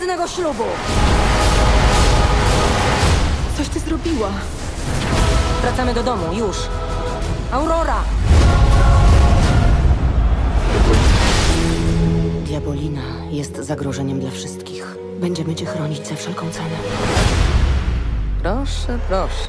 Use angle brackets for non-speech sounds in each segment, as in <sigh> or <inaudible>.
Żadnego ślubu! Coś ty zrobiła. Wracamy do domu, już. Aurora! Diabolina jest zagrożeniem dla wszystkich. Będziemy cię chronić za wszelką cenę. Proszę, proszę.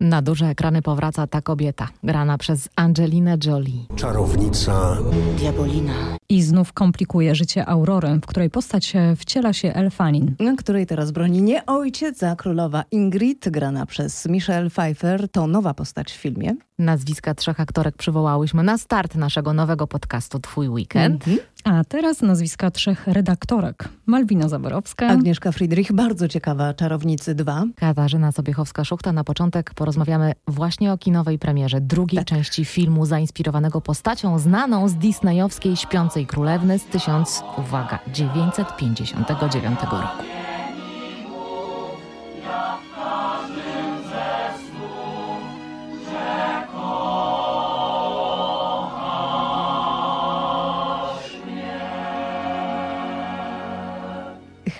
Na duże ekrany powraca ta kobieta, grana przez Angelinę Jolie. Czarownica Diabolina. I znów komplikuje życie Aurory, w której postać e, wciela się Elfanin. której teraz broni nie ojciec, a królowa Ingrid, grana przez Michelle Pfeiffer. To nowa postać w filmie. Nazwiska trzech aktorek przywołałyśmy na start naszego nowego podcastu Twój Weekend. A teraz nazwiska trzech redaktorek. Malwina Zaborowska, Agnieszka Friedrich, bardzo ciekawa Czarownicy 2. Katarzyna Sobiechowska-Szuchta. Na początek porozmawiamy właśnie o kinowej premierze drugiej Tak. części filmu zainspirowanego postacią znaną z disneyowskiej Śpiącej Królewny z 1000, uwaga, 959 roku.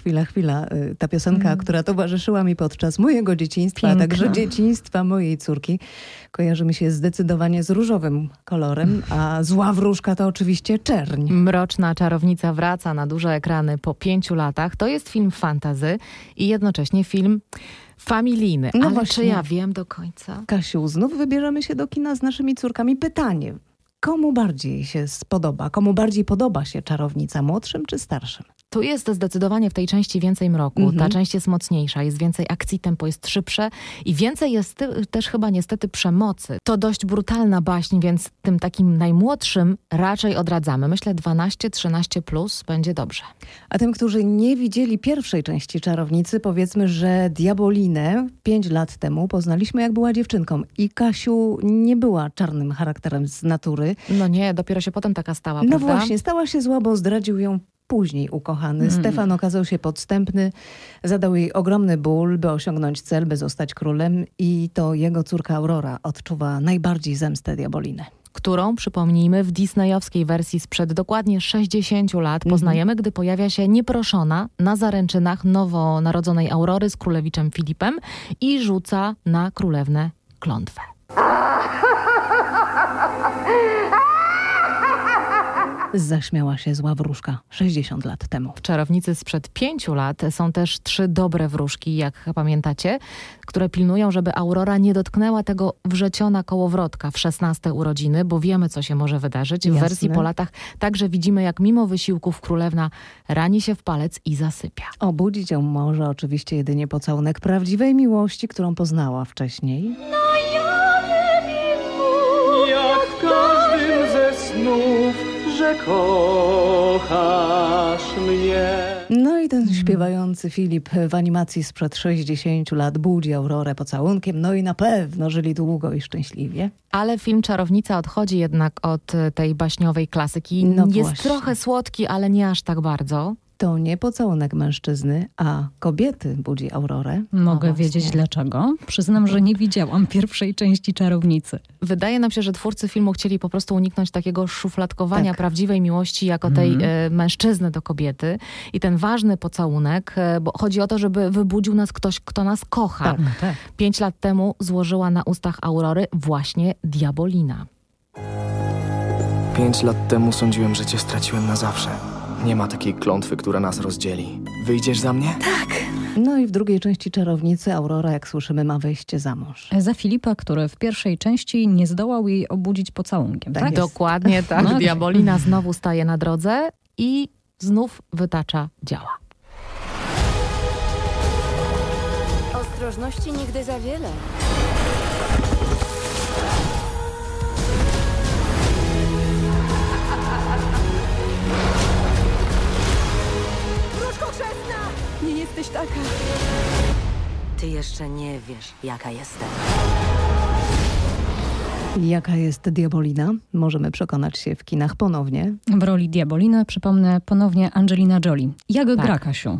Chwila, chwila. y, Ta piosenka, która towarzyszyła mi podczas mojego dzieciństwa, a Piękna. także dzieciństwa mojej córki, kojarzy mi się zdecydowanie z różowym kolorem, a zła wróżka to oczywiście czerń. Mroczna czarownica wraca na duże ekrany po pięciu latach. To jest film fantazy i jednocześnie film familijny. No Ale właśnie. czy ja wiem do końca? Kasiu, znów wybierzemy się do kina z naszymi córkami. Pytanie, komu bardziej się spodoba? Komu bardziej podoba się czarownica, młodszym czy starszym? Tu jest zdecydowanie w tej części więcej mroku. Mhm. Ta część jest mocniejsza, jest więcej akcji, tempo jest szybsze i więcej jest ty- też chyba niestety przemocy. To dość brutalna baśń, więc tym takim najmłodszym raczej odradzamy. Myślę 12-13 plus będzie dobrze. A tym, którzy nie widzieli pierwszej części Czarownicy, powiedzmy, że Diabolinę pięć lat temu poznaliśmy, jak była dziewczynką. I Kasiu nie była czarnym charakterem z natury. No nie, dopiero się potem taka stała, No prawda? właśnie, stała się zła, bo zdradził ją później ukochany. Stefan okazał się podstępny, zadał jej ogromny ból, by osiągnąć cel, by zostać królem i to jego córka Aurora odczuwa najbardziej zemstę Diabolinę. którą, przypomnijmy, w disneyowskiej wersji sprzed dokładnie 60 lat poznajemy, gdy pojawia się nieproszona na zaręczynach nowonarodzonej Aurory z królewiczem Filipem i rzuca na królewnę klątwę. <laughs> Zaśmiała się zła wróżka 60 lat temu. W Czarownicy sprzed pięciu lat są też trzy dobre wróżki, jak pamiętacie, które pilnują, żeby Aurora nie dotknęła tego wrzeciona kołowrotka w 16 urodziny, bo wiemy, co się może wydarzyć. W Jasne. wersji po latach także widzimy, jak mimo wysiłków królewna rani się w palec i zasypia. Obudzić ją może oczywiście jedynie pocałunek prawdziwej miłości, którą poznała wcześniej. Jak że kochasz mnie. No i ten śpiewający Filip w animacji sprzed 60 lat budzi Aurorę pocałunkiem, no i na pewno żyli długo i szczęśliwie. Ale film Czarownica odchodzi jednak od tej baśniowej klasyki. No Jest właśnie. trochę słodki, ale nie aż tak bardzo. To nie pocałunek mężczyzny, a kobiety budzi Aurorę. Mogę właśnie. wiedzieć dlaczego. Przyznam, że nie widziałam pierwszej części Czarownicy. Wydaje nam się, że twórcy filmu chcieli po prostu uniknąć takiego szufladkowania Tak. prawdziwej miłości jako tej e, mężczyzny do kobiety. I ten ważny pocałunek, e, bo chodzi o to, żeby wybudził nas ktoś, kto nas kocha. Tak, tak. Pięć lat temu złożyła na ustach Aurory właśnie Diabolina. Pięć lat temu sądziłem, że cię straciłem na zawsze. Nie ma takiej klątwy, która nas rozdzieli. Wyjdziesz za mnie? No i w drugiej części Czarownicy Aurora, jak słyszymy, ma wyjście za mąż. Za Filipa, który w pierwszej części nie zdołał jej obudzić pocałunkiem, Tak tak? Dokładnie <laughs> tak. No. Diabolina znowu staje na drodze i znów wytacza działa. Ostrożności nigdy za wiele. Wróżko chrzestna! Nie jesteś taka. Ty jeszcze nie wiesz, jaka jestem. Jaka jest Diabolina? Możemy przekonać się w kinach ponownie. W roli Diaboliny, przypomnę, ponownie Angelina Jolie. Jak gra Tak. Kasiu?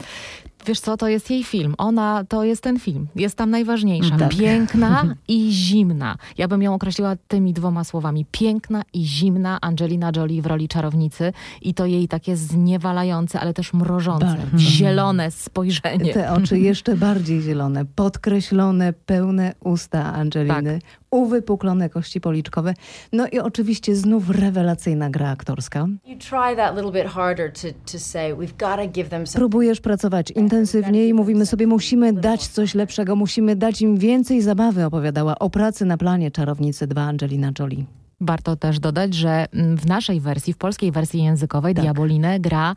Wiesz co, to jest jej film. Ona, to jest ten film. Jest tam najważniejsza. Tak. Piękna <laughs> i zimna. Ja bym ją określiła tymi dwoma słowami. Piękna i zimna Angelina Jolie w roli czarownicy i to jej takie zniewalające, ale też mrożące, Bardzo. zielone spojrzenie. Te oczy jeszcze bardziej zielone, podkreślone, pełne usta Angeliny, uwypuklone kości policzkowe. No i oczywiście znów rewelacyjna gra aktorska. Próbujesz pracować intensywniej i mówimy sobie, musimy dać coś lepszego, musimy dać im więcej zabawy, opowiadała o pracy na planie Czarownicy 2 Angelina Jolie. Warto też dodać, że w naszej wersji, w polskiej wersji językowej Tak. Diabolinę gra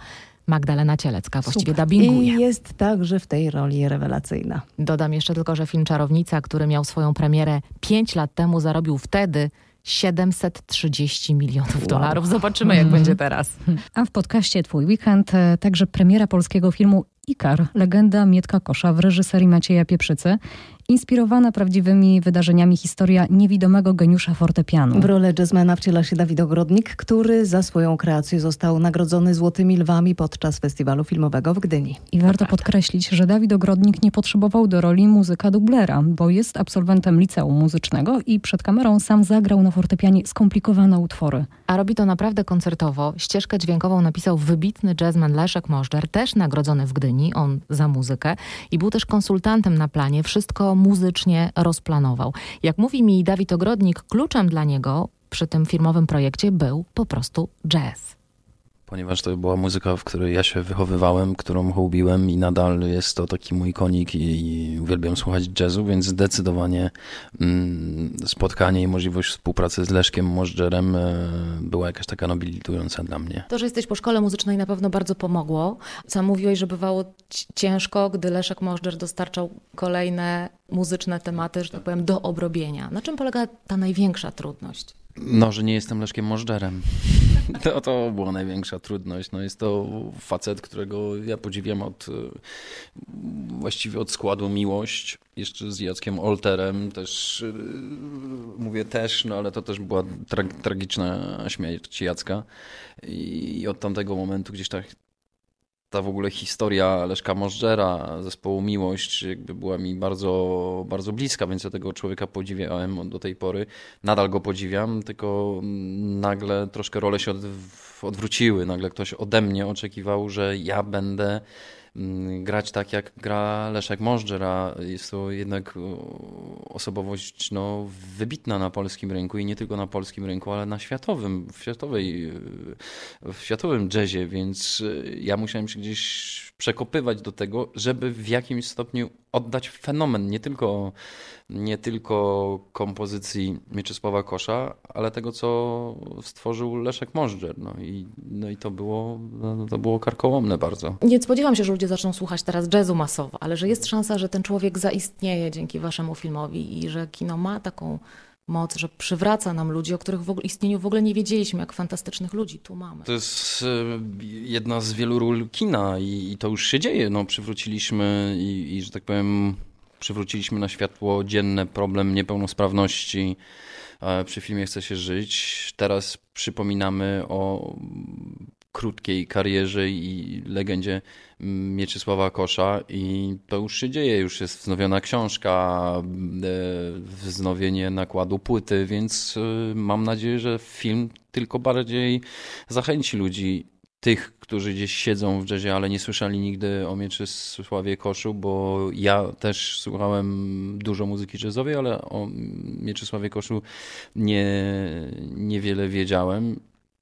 Magdalena Cielecka, właściwie Super. dubbinguje. I jest także w tej roli rewelacyjna. Dodam jeszcze tylko, że film Czarownica, który miał swoją premierę 5 lat temu, zarobił wtedy 730 milionów dolarów. Zobaczymy, jak będzie teraz. A w podcaście Twój Weekend e, także premiera polskiego filmu Ikar, legenda Mietka Kosza w reżyserii Macieja Pieprzycy. Inspirowana prawdziwymi wydarzeniami historia niewidomego geniusza fortepianu. W rolę jazzmana wciela się Dawid Ogrodnik, który za swoją kreację został nagrodzony Złotymi Lwami podczas festiwalu filmowego w Gdyni. I warto podkreślić, że Dawid Ogrodnik nie potrzebował do roli muzyka dublera, bo jest absolwentem liceum muzycznego i przed kamerą sam zagrał na fortepianie skomplikowane utwory. A robi to naprawdę koncertowo. Ścieżkę dźwiękową napisał wybitny jazzman Leszek Możdżer, też nagrodzony w Gdyni, on za muzykę. I był też konsultantem na planie, wszystko muzycznie rozplanował. Jak mówi mi Dawid Ogrodnik, kluczem dla niego przy tym filmowym projekcie był po prostu jazz. Ponieważ to była muzyka, w której ja się wychowywałem, którą hołbiłem i nadal jest to taki mój konik i, uwielbiam słuchać jazzu, więc zdecydowanie mm, spotkanie i możliwość współpracy z Leszkiem Możdżerem e, była jakaś taka nobilitująca dla mnie. To, że jesteś po szkole muzycznej na pewno bardzo pomogło. Sam mówiłeś, że bywało ci- ciężko, gdy Leszek Możdżer dostarczał kolejne muzyczne tematy, że tak powiem, do obrobienia. Na czym polega ta największa trudność? No, że nie jestem Leszkiem Możdżerem. <laughs> To, to była największa trudność. No, jest to facet, którego ja podziwiam od e, właściwie od składu Miłość, jeszcze z Jackiem Olterem też, e, mówię też, no ale to też była tra tragiczna śmierć Jacka i od tamtego momentu gdzieś tak ta w ogóle historia Leszka Możdżera, zespołu Miłość, jakby była mi bardzo, bardzo bliska, więc ja tego człowieka podziwiałem od- do tej pory. Nadal go podziwiam, tylko nagle troszkę role się od, odwróciły. Nagle ktoś ode mnie oczekiwał, że ja będę grać tak, jak gra Leszek Możdżer, a jest to jednak o, osobowość no, wybitna na polskim rynku i nie tylko na polskim rynku, ale na światowym, w, światowej, w światowym jazzie, więc y, ja musiałem się gdzieś przekopywać do tego, żeby w jakimś stopniu oddać fenomen, nie tylko, nie tylko kompozycji Mieczysława Kosza, ale tego, co stworzył Leszek Możdżer. No i, no i to, było, no, to było karkołomne bardzo. Nie spodziewam się, że ludzie zaczną słuchać teraz jazzu masowo, ale że jest szansa, że ten człowiek zaistnieje dzięki waszemu filmowi i że kino ma taką moc, że przywraca nam ludzi, o których w ogóle istnieniu w ogóle nie wiedzieliśmy, jak fantastycznych ludzi tu mamy. To jest e, jedna z wielu ról kina i, i to już się dzieje. No, przywróciliśmy i, i, że tak powiem, przywróciliśmy na światło dzienne problem niepełnosprawności. Przy filmie Chce się żyć. Teraz przypominamy o krótkiej karierze i legendzie Mieczysława Kosza. I to już się dzieje, już jest wznowiona książka, e, wznowienie nakładu płyty, więc e, mam nadzieję, że film tylko bardziej zachęci ludzi, tych, którzy gdzieś siedzą w jazzie, ale nie słyszeli nigdy o Mieczysławie Koszu, bo ja też słuchałem dużo muzyki jazzowej, ale o Mieczysławie Koszu nie, niewiele wiedziałem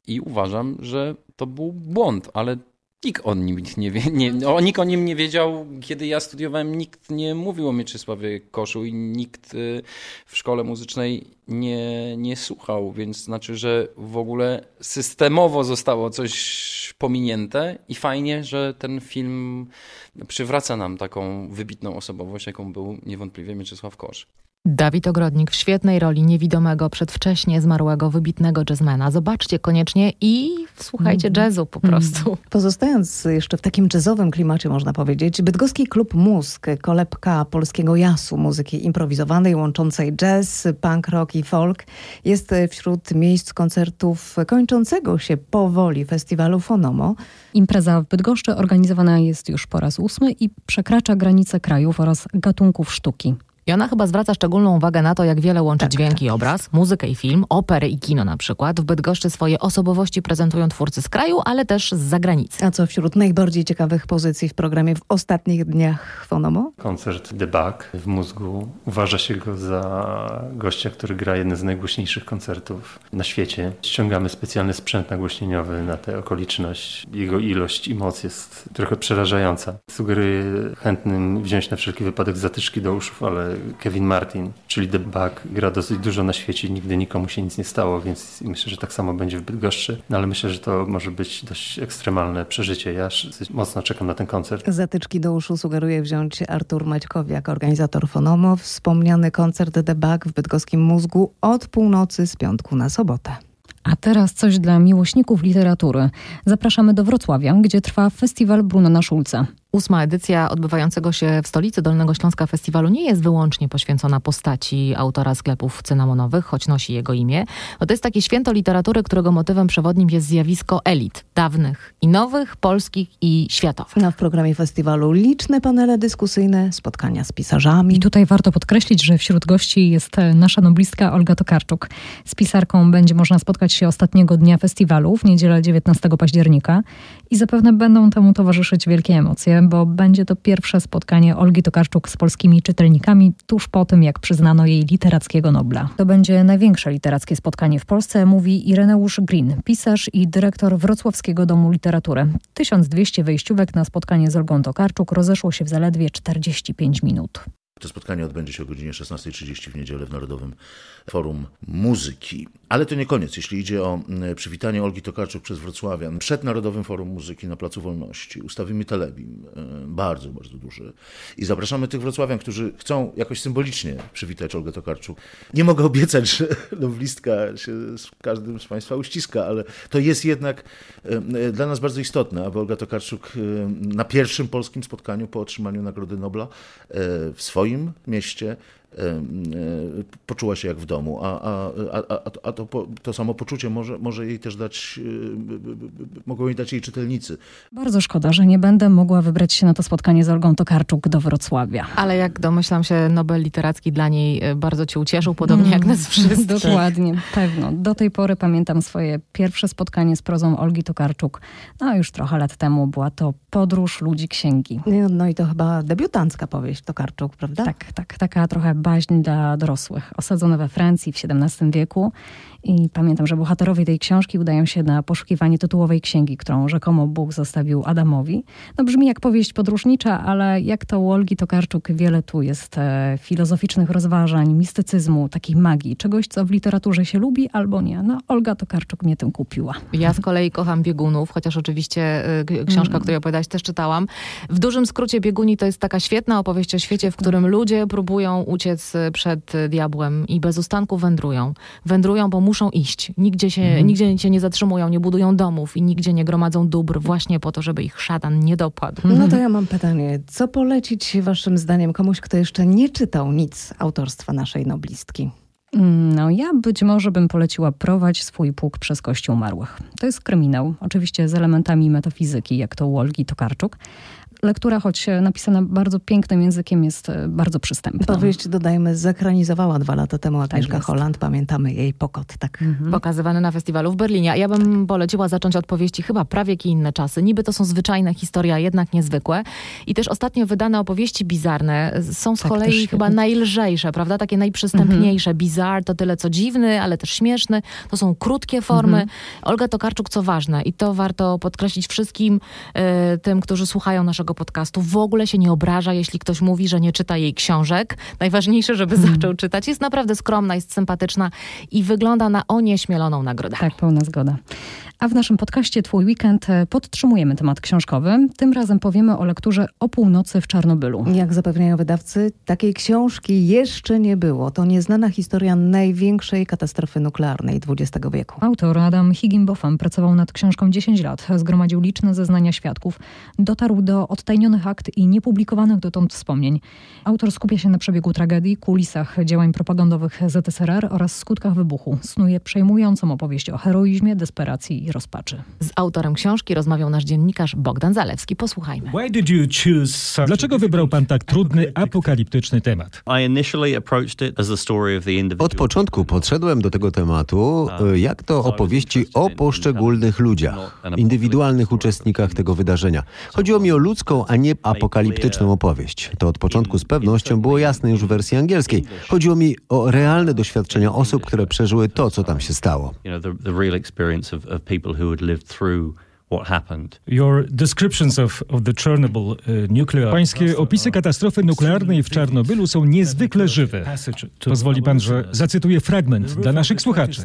i uważam, że to był błąd, ale nikt o nim nie wie, nie, o, nikt o nim nie wiedział, kiedy ja studiowałem, nikt nie mówił o Mieczysławie Koszu i nikt y, w szkole muzycznej nie, nie słuchał, więc znaczy, że w ogóle systemowo zostało coś pominięte i fajnie, że ten film przywraca nam taką wybitną osobowość, jaką był niewątpliwie Mieczysław Kosz. Dawid Ogrodnik w świetnej roli niewidomego, przedwcześnie zmarłego, wybitnego jazzmana. Zobaczcie koniecznie i Słuchajcie jazzu po prostu. Pozostając jeszcze w takim jazzowym klimacie, można powiedzieć, bydgoski klub Mózg, kolebka polskiego jasu, muzyki improwizowanej, łączącej jazz, punk rock i folk, jest wśród miejsc koncertów kończącego się powoli festiwalu Fonomo. Impreza w Bydgoszczy organizowana jest już po raz ósmy i przekracza granice krajów oraz gatunków sztuki. I ona chyba zwraca szczególną uwagę na to, jak wiele łączy dźwięk i obraz, muzykę i film, operę i kino na przykład. W Bydgoszczy swoje osobowości prezentują twórcy z kraju, ale też z zagranicy. A co wśród najbardziej ciekawych pozycji w programie w ostatnich dniach Fonomo? Koncert The Bug w mózgu. Uważa się go za gościa, który gra jeden z najgłośniejszych koncertów na świecie. Ściągamy specjalny sprzęt nagłośnieniowy na tę okoliczność. Jego ilość i moc jest trochę przerażająca. Sugeruję chętnym wziąć na wszelki wypadek zatyczki do uszów, ale Kevin Martin, czyli The Bug, gra dosyć dużo na świecie i nigdy nikomu się nic nie stało, więc myślę, że tak samo będzie w Bydgoszczy. No ale myślę, że to może być dość ekstremalne przeżycie. Ja mocno czekam na ten koncert. Zatyczki do uszu sugeruje wziąć Artur Maćkowiak, organizator Fonomo. Wspomniany koncert The Bug w bydgoskim mózgu od północy z piątku na sobotę. A teraz coś dla miłośników literatury. Zapraszamy do Wrocławia, gdzie trwa festiwal Brunona Szulca. Ósma edycja odbywającego się w stolicy Dolnego Śląska Festiwalu nie jest wyłącznie poświęcona postaci autora sklepów cynamonowych, choć nosi jego imię. To jest takie święto literatury, którego motywem przewodnim jest zjawisko elit, dawnych i nowych, polskich i światowych. No, w programie festiwalu liczne panele dyskusyjne, spotkania z pisarzami. I tutaj warto podkreślić, że wśród gości jest nasza noblistka Olga Tokarczuk. Z pisarką będzie można spotkać się ostatniego dnia festiwalu, w niedzielę 19 października. I zapewne będą temu towarzyszyć wielkie emocje bo będzie to pierwsze spotkanie Olgi Tokarczuk z polskimi czytelnikami tuż po tym, jak przyznano jej literackiego Nobla. To będzie największe literackie spotkanie w Polsce, mówi Ireneusz Green, pisarz i dyrektor Wrocławskiego Domu Literatury. 1200 wejściówek na spotkanie z Olgą Tokarczuk rozeszło się w zaledwie 45 minut. To spotkanie odbędzie się o godzinie 16.30 w niedzielę w Narodowym Forum Muzyki. Ale to nie koniec, jeśli idzie o przywitanie Olgi Tokarczuk przez Wrocławian. Przed Narodowym Forum Muzyki na Placu Wolności ustawimy telebim, e, bardzo, bardzo duży. I zapraszamy tych wrocławian, którzy chcą jakoś symbolicznie przywitać Olgę Tokarczuk. Nie mogę obiecać, że <laughs> nowlistka się z każdym z Państwa uściska, ale to jest jednak e, e, dla nas bardzo istotne, aby Olga Tokarczuk na pierwszym polskim spotkaniu po otrzymaniu Nagrody Nobla w swoim mieście poczuła się jak w domu, a, a, a, a to, to samo poczucie może, może jej też dać, y, mogą jej dać jej czytelnicy. Bardzo szkoda, że nie będę mogła wybrać się na to spotkanie z Olgą Tokarczuk do Wrocławia. Ale jak domyślam się, Nobel Literacki dla niej y, bardzo cię ucieszył, podobnie jak nas wszystkich. Dokładnie, pewno. Do tej pory pamiętam swoje pierwsze spotkanie z prozą Olgi Tokarczuk. No już trochę lat temu była to Podróż ludzi księgi. No i to chyba debiutancka powieść Tokarczuk, prawda? Tak, tak. Taka trochę baśń dla dorosłych. Osadzona we Francji w XVII wieku i pamiętam, że bohaterowie tej książki udają się na poszukiwanie tytułowej księgi, którą rzekomo Bóg zostawił Adamowi. No brzmi jak powieść podróżnicza, ale jak to u Olgi Tokarczuk wiele tu jest e, filozoficznych rozważań, mistycyzmu, takiej magii, czegoś, co w literaturze się lubi albo nie. No Olga Tokarczuk mnie tym kupiła. Ja z kolei kocham biegunów, chociaż oczywiście e, książka, mm. której opowiadałaś, też czytałam. W dużym skrócie bieguni to jest taka świetna opowieść o świecie, w którym ludzie próbują uciec przed diabłem i bez ustanku wędrują. Wędrują, bo muszą muszą iść. Nigdzie się, mhm. nigdzie się nie zatrzymują, nie budują domów i nigdzie nie gromadzą dóbr właśnie po to, żeby ich szatan nie dopadł. No to ja mam pytanie. Co polecić waszym zdaniem komuś, kto jeszcze nie czytał nic autorstwa naszej noblistki? No, ja być może bym poleciła prowadź swój pług przez kości umarłych. To jest kryminał, oczywiście z elementami metafizyki, jak to u Olgi Tokarczuk, lektura, choć napisana bardzo pięknym językiem, jest e, bardzo przystępna. Powieść, dodajmy, zakranizowała dwa lata temu Agnieszka tak Holland. Pamiętamy jej pokot, tak. Mhm. Pokazywany na festiwalu w Berlinie. Ja bym poleciła zacząć od powieści chyba prawie i inne czasy. Niby to są zwyczajne historie, jednak niezwykłe. I też ostatnio wydane opowieści bizarne są z tak, kolei chyba najlżejsze, prawda? Takie najprzystępniejsze. Mhm. Bizar to tyle co dziwny, ale też śmieszny. To są krótkie formy. Mhm. Olga Tokarczuk, co ważne, i to warto podkreślić wszystkim y, tym, którzy słuchają naszego podcastu w ogóle się nie obraża, jeśli ktoś mówi, że nie czyta jej książek. Najważniejsze, żeby hmm. zaczął czytać. Jest naprawdę skromna, jest sympatyczna i wygląda na onieśmieloną nagrodę. Tak, pełna zgoda. A w naszym podcaście Twój Weekend e, podtrzymujemy temat książkowy. Tym razem powiemy o lekturze o północy w Czarnobylu. Jak zapewniają wydawcy, takiej książki jeszcze nie było. To nieznana historia największej katastrofy nuklearnej XX wieku. Autor Adam Higginbotham pracował nad książką 10 lat, zgromadził liczne zeznania świadków, dotarł do odtajnionych akt i niepublikowanych dotąd wspomnień. Autor skupia się na przebiegu tragedii, kulisach działań propagandowych ZSRR oraz skutkach wybuchu. Snuje przejmującą opowieść o heroizmie, desperacji i rozpaczy. Z autorem książki rozmawiał nasz dziennikarz Bogdan Zalewski. Posłuchajmy. Dlaczego wybrał pan tak trudny, apokaliptyczny temat? Od początku podszedłem do tego tematu e, jak to opowieści o poszczególnych ludziach, indywidualnych uczestnikach tego wydarzenia. Chodziło mi o ludzką, a nie apokaliptyczną opowieść. To od początku z pewnością było jasne już w wersji angielskiej. Chodziło mi o realne doświadczenia osób, które przeżyły to, co tam się stało. Pańskie opisy katastrofy nuklearnej w Czarnobylu są niezwykle żywe. Pozwoli pan, że zacytuję fragment dla naszych słuchaczy.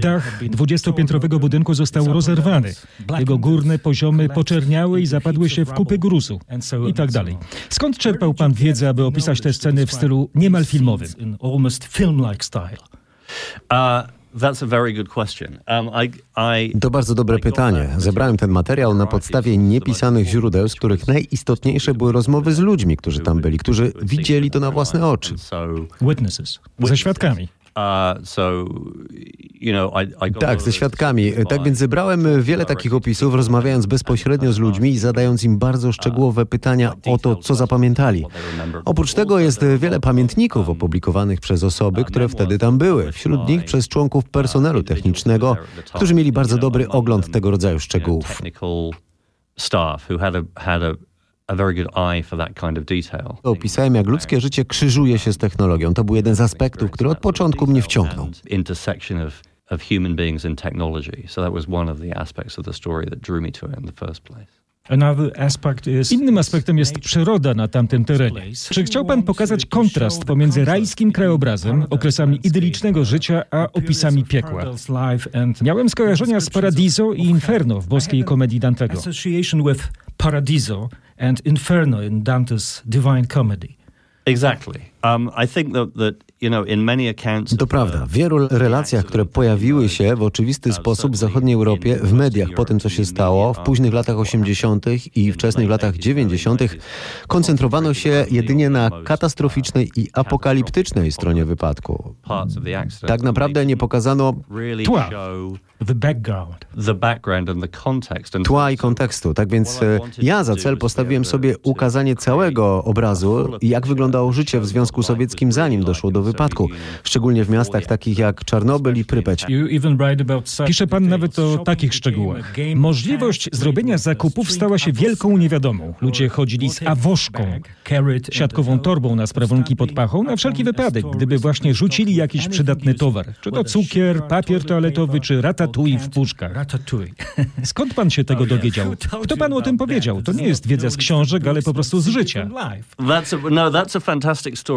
Dach dwudziestopiętrowego budynku został rozerwany. Jego górne poziomy poczerniały i zapadły się w kupy gruzu i tak dalej. Skąd czerpał pan wiedzę, aby opisać te sceny w stylu niemal filmowym? To bardzo dobre pytanie. Zebrałem ten materiał na podstawie niepisanych źródeł, z których najistotniejsze były rozmowy z ludźmi, którzy tam byli, którzy widzieli to na własne oczy. Witnesses. Ze świadkami. Tak, ze świadkami. Tak więc zebrałem wiele takich opisów, rozmawiając bezpośrednio z ludźmi i zadając im bardzo szczegółowe pytania o to, co zapamiętali. Oprócz tego jest wiele pamiętników opublikowanych przez osoby, które wtedy tam były. Wśród nich przez członków personelu technicznego, którzy mieli bardzo dobry ogląd tego rodzaju szczegółów. Opisałem, jak ludzkie życie krzyżuje się z technologią. To był jeden z aspektów, który od początku mnie wciągnął. of human beings and technology. So that was one of the aspects of the story that drew me to it in the first place. Innym aspektem jest przyroda na tamtym terenie. Czy chciał pan pokazać kontrast pomiędzy rajskim krajobrazem, okresami idylicznego życia, a opisami piekła? Miałem skojarzenia z Paradiso i Inferno w boskiej komedii Dantego. Paradiso and Inferno in Dante's Divine Comedy. Exactly. Um, to prawda. W wielu relacjach, które pojawiły się w oczywisty sposób w zachodniej Europie, w mediach po tym, co się stało w późnych latach 80. i wczesnych latach 90., koncentrowano się jedynie na katastroficznej i apokaliptycznej stronie wypadku. Tak naprawdę nie pokazano tła. Tła i kontekstu. Tak więc e, ja za cel postawiłem sobie ukazanie całego obrazu i jak wyglądało życie w Związku Sowieckim zanim doszło do wypadku, szczególnie w miastach takich jak Czarnobyl i Prypeć. Pisze pan nawet o takich szczegółach. Możliwość zrobienia zakupów stała się wielką niewiadomą. Ludzie chodzili z awoszką, siatkową torbą na sprawunki pod pachą na wszelki wypadek, gdyby właśnie rzucili jakiś przydatny towar. Czy to cukier, papier toaletowy, czy ratatouille w puszkach. <laughs> Skąd pan się tego dowiedział? Kto panu o tym powiedział? To nie jest wiedza z książek, ale po prostu z życia.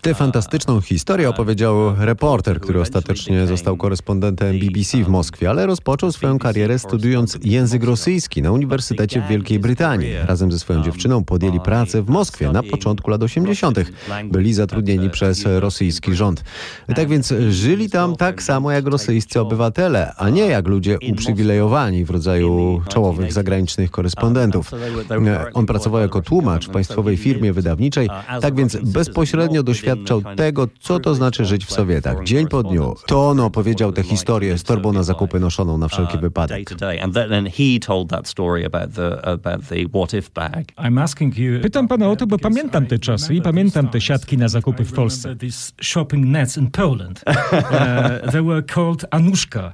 Tę fantastyczną historię opowiedział reporter, który ostatecznie został korespondentem BBC w Moskwie, ale rozpoczął swoją karierę studiując język rosyjski na Uniwersytecie w Wielkiej Brytanii. Razem ze swoją dziewczyną podjęli pracę w Moskwie na początku lat 80. Byli zatrudnieni przez rosyjski rząd. Tak więc żyli tam tak samo jak rosyjscy obywatele, a nie jak ludzie uprzywilejowani w rodzaju czołowych zagranicznych korespondentów. On pracował jako tłumacz w państwowej firmie wydawniczej, tak więc więc bezpośrednio doświadczał tego, co to znaczy żyć w Sowietach. Dzień po dniu. To on opowiedział tę historię z torbą na zakupy noszoną na wszelki wypadek. Pytam pana o to, bo pamiętam te czasy i pamiętam te siatki na zakupy w Polsce. <laughs> Shopping nets in Poland. <laughs> Uh, they were called Anuszka.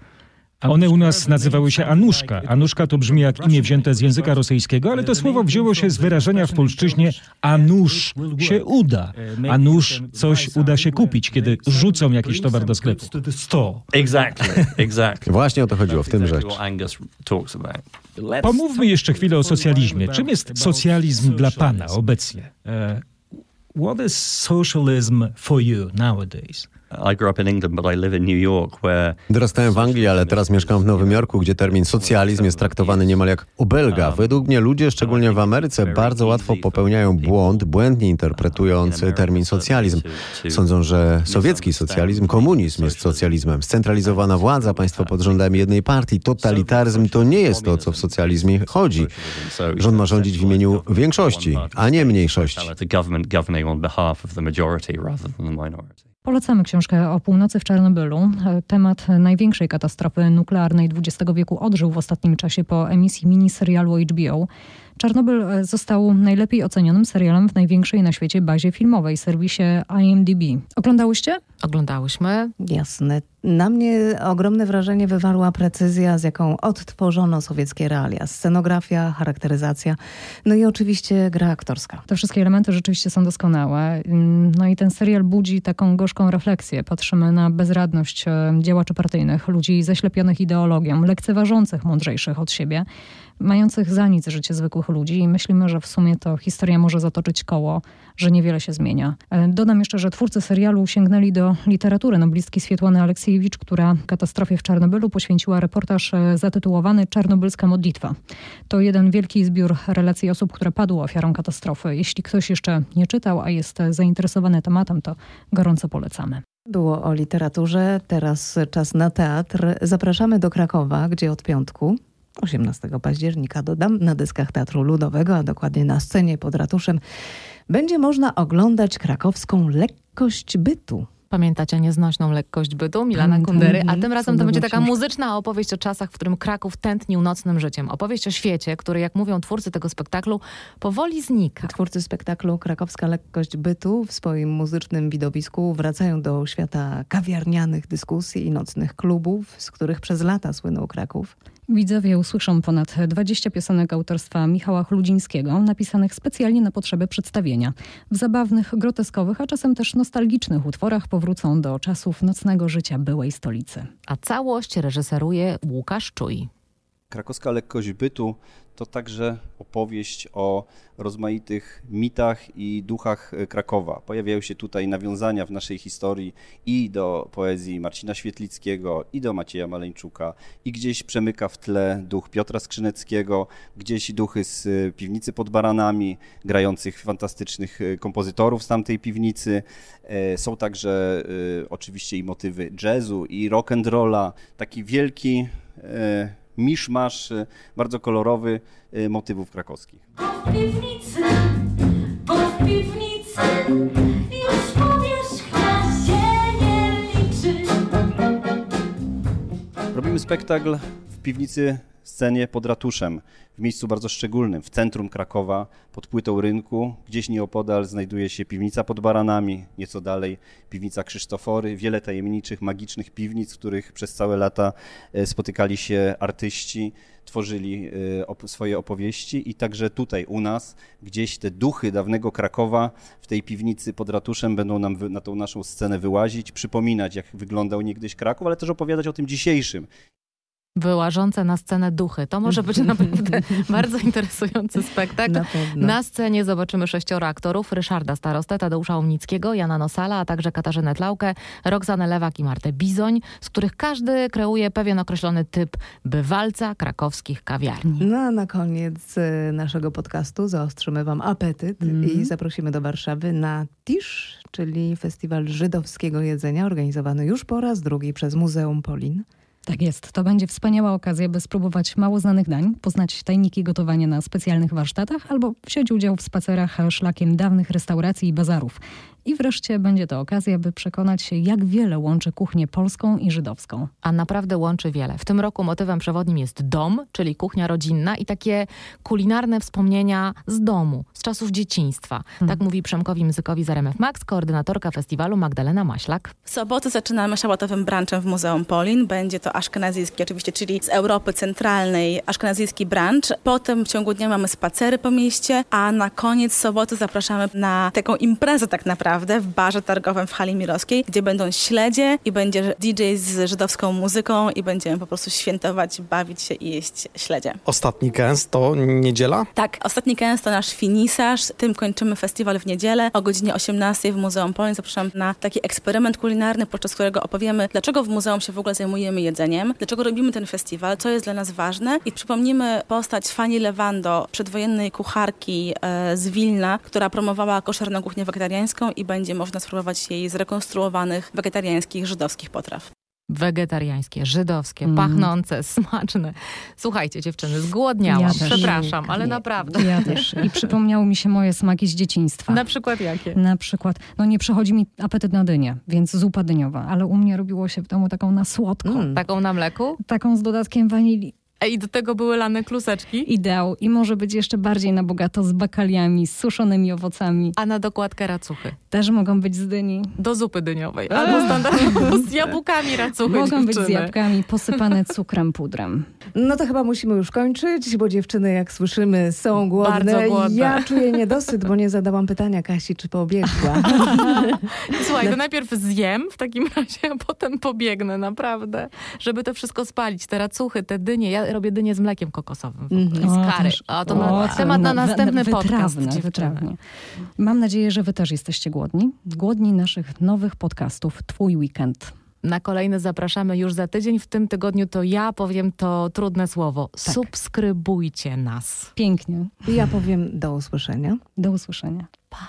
One u nas nazywały się Anuszka. Anuszka to brzmi jak imię wzięte z języka rosyjskiego, ale to słowo wzięło się z wyrażenia w polszczyźnie Anusz się uda. Anusz coś uda się kupić, kiedy rzucą jakiś towar do sklepu. Exactly, exactly. Właśnie o to chodziło w tym rzecz. Pomówmy jeszcze chwilę o socjalizmie. Czym jest socjalizm dla pana obecnie? Uh, what is socialism for you nowadays? Dorastałem w Anglii, ale teraz mieszkam w Nowym Jorku, gdzie termin socjalizm jest traktowany niemal jak obelga. Według mnie ludzie, szczególnie w Ameryce, bardzo łatwo popełniają błąd, błędnie interpretując termin socjalizm. Sądzą, że sowiecki socjalizm, komunizm jest socjalizmem. Scentralizowana władza, państwo pod rządami jednej partii, totalitaryzm to nie jest to, o co w socjalizmie chodzi. Rząd ma rządzić w imieniu większości, a nie mniejszości. Polecamy książkę o północy w Czarnobylu. Temat największej katastrofy nuklearnej XX wieku odżył w ostatnim czasie po emisji miniserialu HBO. Czarnobyl e, został najlepiej ocenionym serialem w największej na świecie bazie filmowej, serwisie IMDb. Oglądałyście? Oglądałyśmy. Jasne. Na mnie ogromne wrażenie wywarła precyzja, z jaką odtworzono sowieckie realia. Scenografia, charakteryzacja, no i oczywiście gra aktorska. Te wszystkie elementy rzeczywiście są doskonałe. Mm, No i ten serial budzi taką gorzką refleksję. Patrzymy na bezradność e, działaczy partyjnych, ludzi zaślepionych ideologią, lekceważących mądrzejszych od siebie, mających za nic życie zwykłych ludzi i myślimy, że w sumie to historia może zatoczyć koło, że niewiele się zmienia. E, Dodam jeszcze, że twórcy serialu sięgnęli do literatury noblistki Swietłany Aleksiejewicz, która katastrofie w Czarnobylu poświęciła reportaż e, zatytułowany Czarnobylska modlitwa. To jeden wielki zbiór relacji osób, które padły ofiarą katastrofy. Jeśli ktoś jeszcze nie czytał, a jest e, zainteresowany tematem, to gorąco polecamy. Było o literaturze, teraz czas na teatr. Zapraszamy do Krakowa, gdzie od piątku 18 października, dodam, na dyskach Teatru Ludowego, a dokładnie na scenie pod ratuszem, będzie można oglądać krakowską lekkość bytu. Pamiętacie nieznośną lekkość bytu Milana Pamiętam, Kundery? A mhm, tym razem to będzie taka muzyczna opowieść o czasach, w którym Kraków tętnił nocnym życiem. Opowieść o świecie, który, jak mówią twórcy tego spektaklu, powoli znika. Twórcy spektaklu Krakowska lekkość bytu w swoim muzycznym widowisku wracają do świata kawiarnianych dyskusji i nocnych klubów, z których przez lata słynął Kraków. Widzowie usłyszą ponad 20 piosenek autorstwa Michała Chludzińskiego, napisanych specjalnie na potrzeby przedstawienia. W zabawnych, groteskowych, a czasem też nostalgicznych utworach powrócą do czasów nocnego życia byłej stolicy. A całość reżyseruje Łukasz Czuj. Krakowska lekkość bytu to także opowieść o rozmaitych mitach i duchach e, Krakowa. Pojawiają się tutaj nawiązania w naszej historii i do poezji Marcina Świetlickiego, i do Macieja Maleńczuka, i gdzieś przemyka w tle duch Piotra Skrzyneckiego, gdzieś duchy z e, piwnicy pod baranami, grających fantastycznych e, kompozytorów z tamtej piwnicy. Są także oczywiście i motywy jazzu, i rock and rolla, taki wielki miszmasz, e, bardzo kolorowy e, motywów krakowskich. w piwnicy, bo w piwnicy już powierzchnia się nie liczy. Robimy spektakl w piwnicy scenie pod ratuszem, w miejscu bardzo szczególnym, w centrum Krakowa, pod płytą rynku. Gdzieś nieopodal znajduje się piwnica pod baranami, nieco dalej piwnica Krzysztofory, wiele tajemniczych, magicznych piwnic, w których przez całe lata e, spotykali się artyści, tworzyli e, swoje opowieści. I także tutaj u nas gdzieś te duchy dawnego Krakowa w tej piwnicy pod ratuszem będą nam na tą naszą scenę wyłazić, przypominać jak wyglądał niegdyś Kraków, ale też opowiadać o tym dzisiejszym, Wyłażące na scenę duchy. To może być <laughs> naprawdę bardzo interesujący spektakl. Na. Na scenie zobaczymy sześcioro aktorów. Ryszarda Starostę, Tadeusza Omnickiego, Jana Nosala, a także Katarzynę Tlaukę, Roxanę Lewak i Martę Bizoń, z których każdy kreuje pewien określony typ bywalca krakowskich kawiarni. No a na koniec e, naszego podcastu zaostrzymy Wam apetyt i zaprosimy do Warszawy na Tisz, czyli festiwal żydowskiego jedzenia organizowany już po raz drugi przez Muzeum Polin. Tak jest. To będzie wspaniała okazja, by spróbować mało znanych dań, poznać tajniki gotowania na specjalnych warsztatach albo wziąć udział w spacerach szlakiem dawnych restauracji i bazarów. I wreszcie będzie to okazja, by przekonać się, jak wiele łączy kuchnię polską i żydowską. A naprawdę łączy wiele. W tym roku motywem przewodnim jest dom, czyli kuchnia rodzinna i takie kulinarne wspomnienia z domu, z czasów dzieciństwa. Tak mówi Przemkowi Mzykowi z RMF Max, koordynatorka festiwalu Magdalena Maślak. W soboty zaczynamy szałatowym brunchem w Muzeum Polin. Będzie to aszkenazyjski, oczywiście, czyli z Europy Centralnej aszkenazyjski brunch. Potem w ciągu dnia mamy spacery po mieście, a na koniec soboty zapraszamy na taką imprezę tak naprawdę, naprawdę w barze targowym w hali mirowskiej, gdzie będą śledzie i będzie DJ z żydowską muzyką i będziemy po prostu świętować, bawić się i jeść śledzie. Ostatni kęs to niedziela? Tak, ostatni kęs to nasz finisarz. Tym kończymy festiwal w niedzielę. O godzinie 18 w Muzeum Polin zapraszam na taki eksperyment kulinarny, podczas którego opowiemy, dlaczego w muzeum się w ogóle zajmujemy jedzeniem, dlaczego robimy ten festiwal, co jest dla nas ważne i przypomnimy postać Fanny Lewando, przedwojennej kucharki e, z Wilna, która promowała koszerną kuchnię wegetariańską i będzie można spróbować jej zrekonstruowanych wegetariańskich, żydowskich potraw. Wegetariańskie, żydowskie, Mm. pachnące, <laughs> smaczne. Słuchajcie, dziewczyny, zgłodniałam. Ja też. Przepraszam, ale Nie, naprawdę. Ja też. I przypomniały mi się moje smaki z dzieciństwa. Na przykład jakie? Na przykład, no nie przechodzi mi apetyt na dynię, więc zupa dyniowa, ale u mnie robiło się w domu taką na słodko. Taką na mleku? Taką z dodatkiem wanilii. A i do tego były lane kluseczki? Ideał. I może być jeszcze bardziej na bogato z bakaliami, z suszonymi owocami. A na dokładkę racuchy? Też mogą być z dyni. Do zupy dyniowej. Albo standardowo <laughs> z jabłkami racuchy Mogą być z dziewczyny. jabłkami posypane cukrem, pudrem. No to chyba musimy już kończyć, bo dziewczyny, jak słyszymy, są głodne. Bardzo głodne. Ja czuję niedosyt, bo nie zadałam pytania Kasi, czy pobiegła. <laughs> Słuchaj, to najpierw zjem w takim razie, a potem pobiegnę, naprawdę. Żeby to wszystko spalić, te racuchy, te dynie. Ja robię dynie z mlekiem kokosowym ogóle, O, z kary. też- A to o, na, to temat na no, następny wy- podcast. wytrawnie. Mam nadzieję, że wy też jesteście głodni. Głodni naszych nowych podcastów Twój Weekend. Na kolejny zapraszamy już za tydzień. W tym tygodniu to ja powiem to trudne słowo. Tak. Subskrybujcie nas. Pięknie. Ja powiem do usłyszenia. Do usłyszenia. Pa.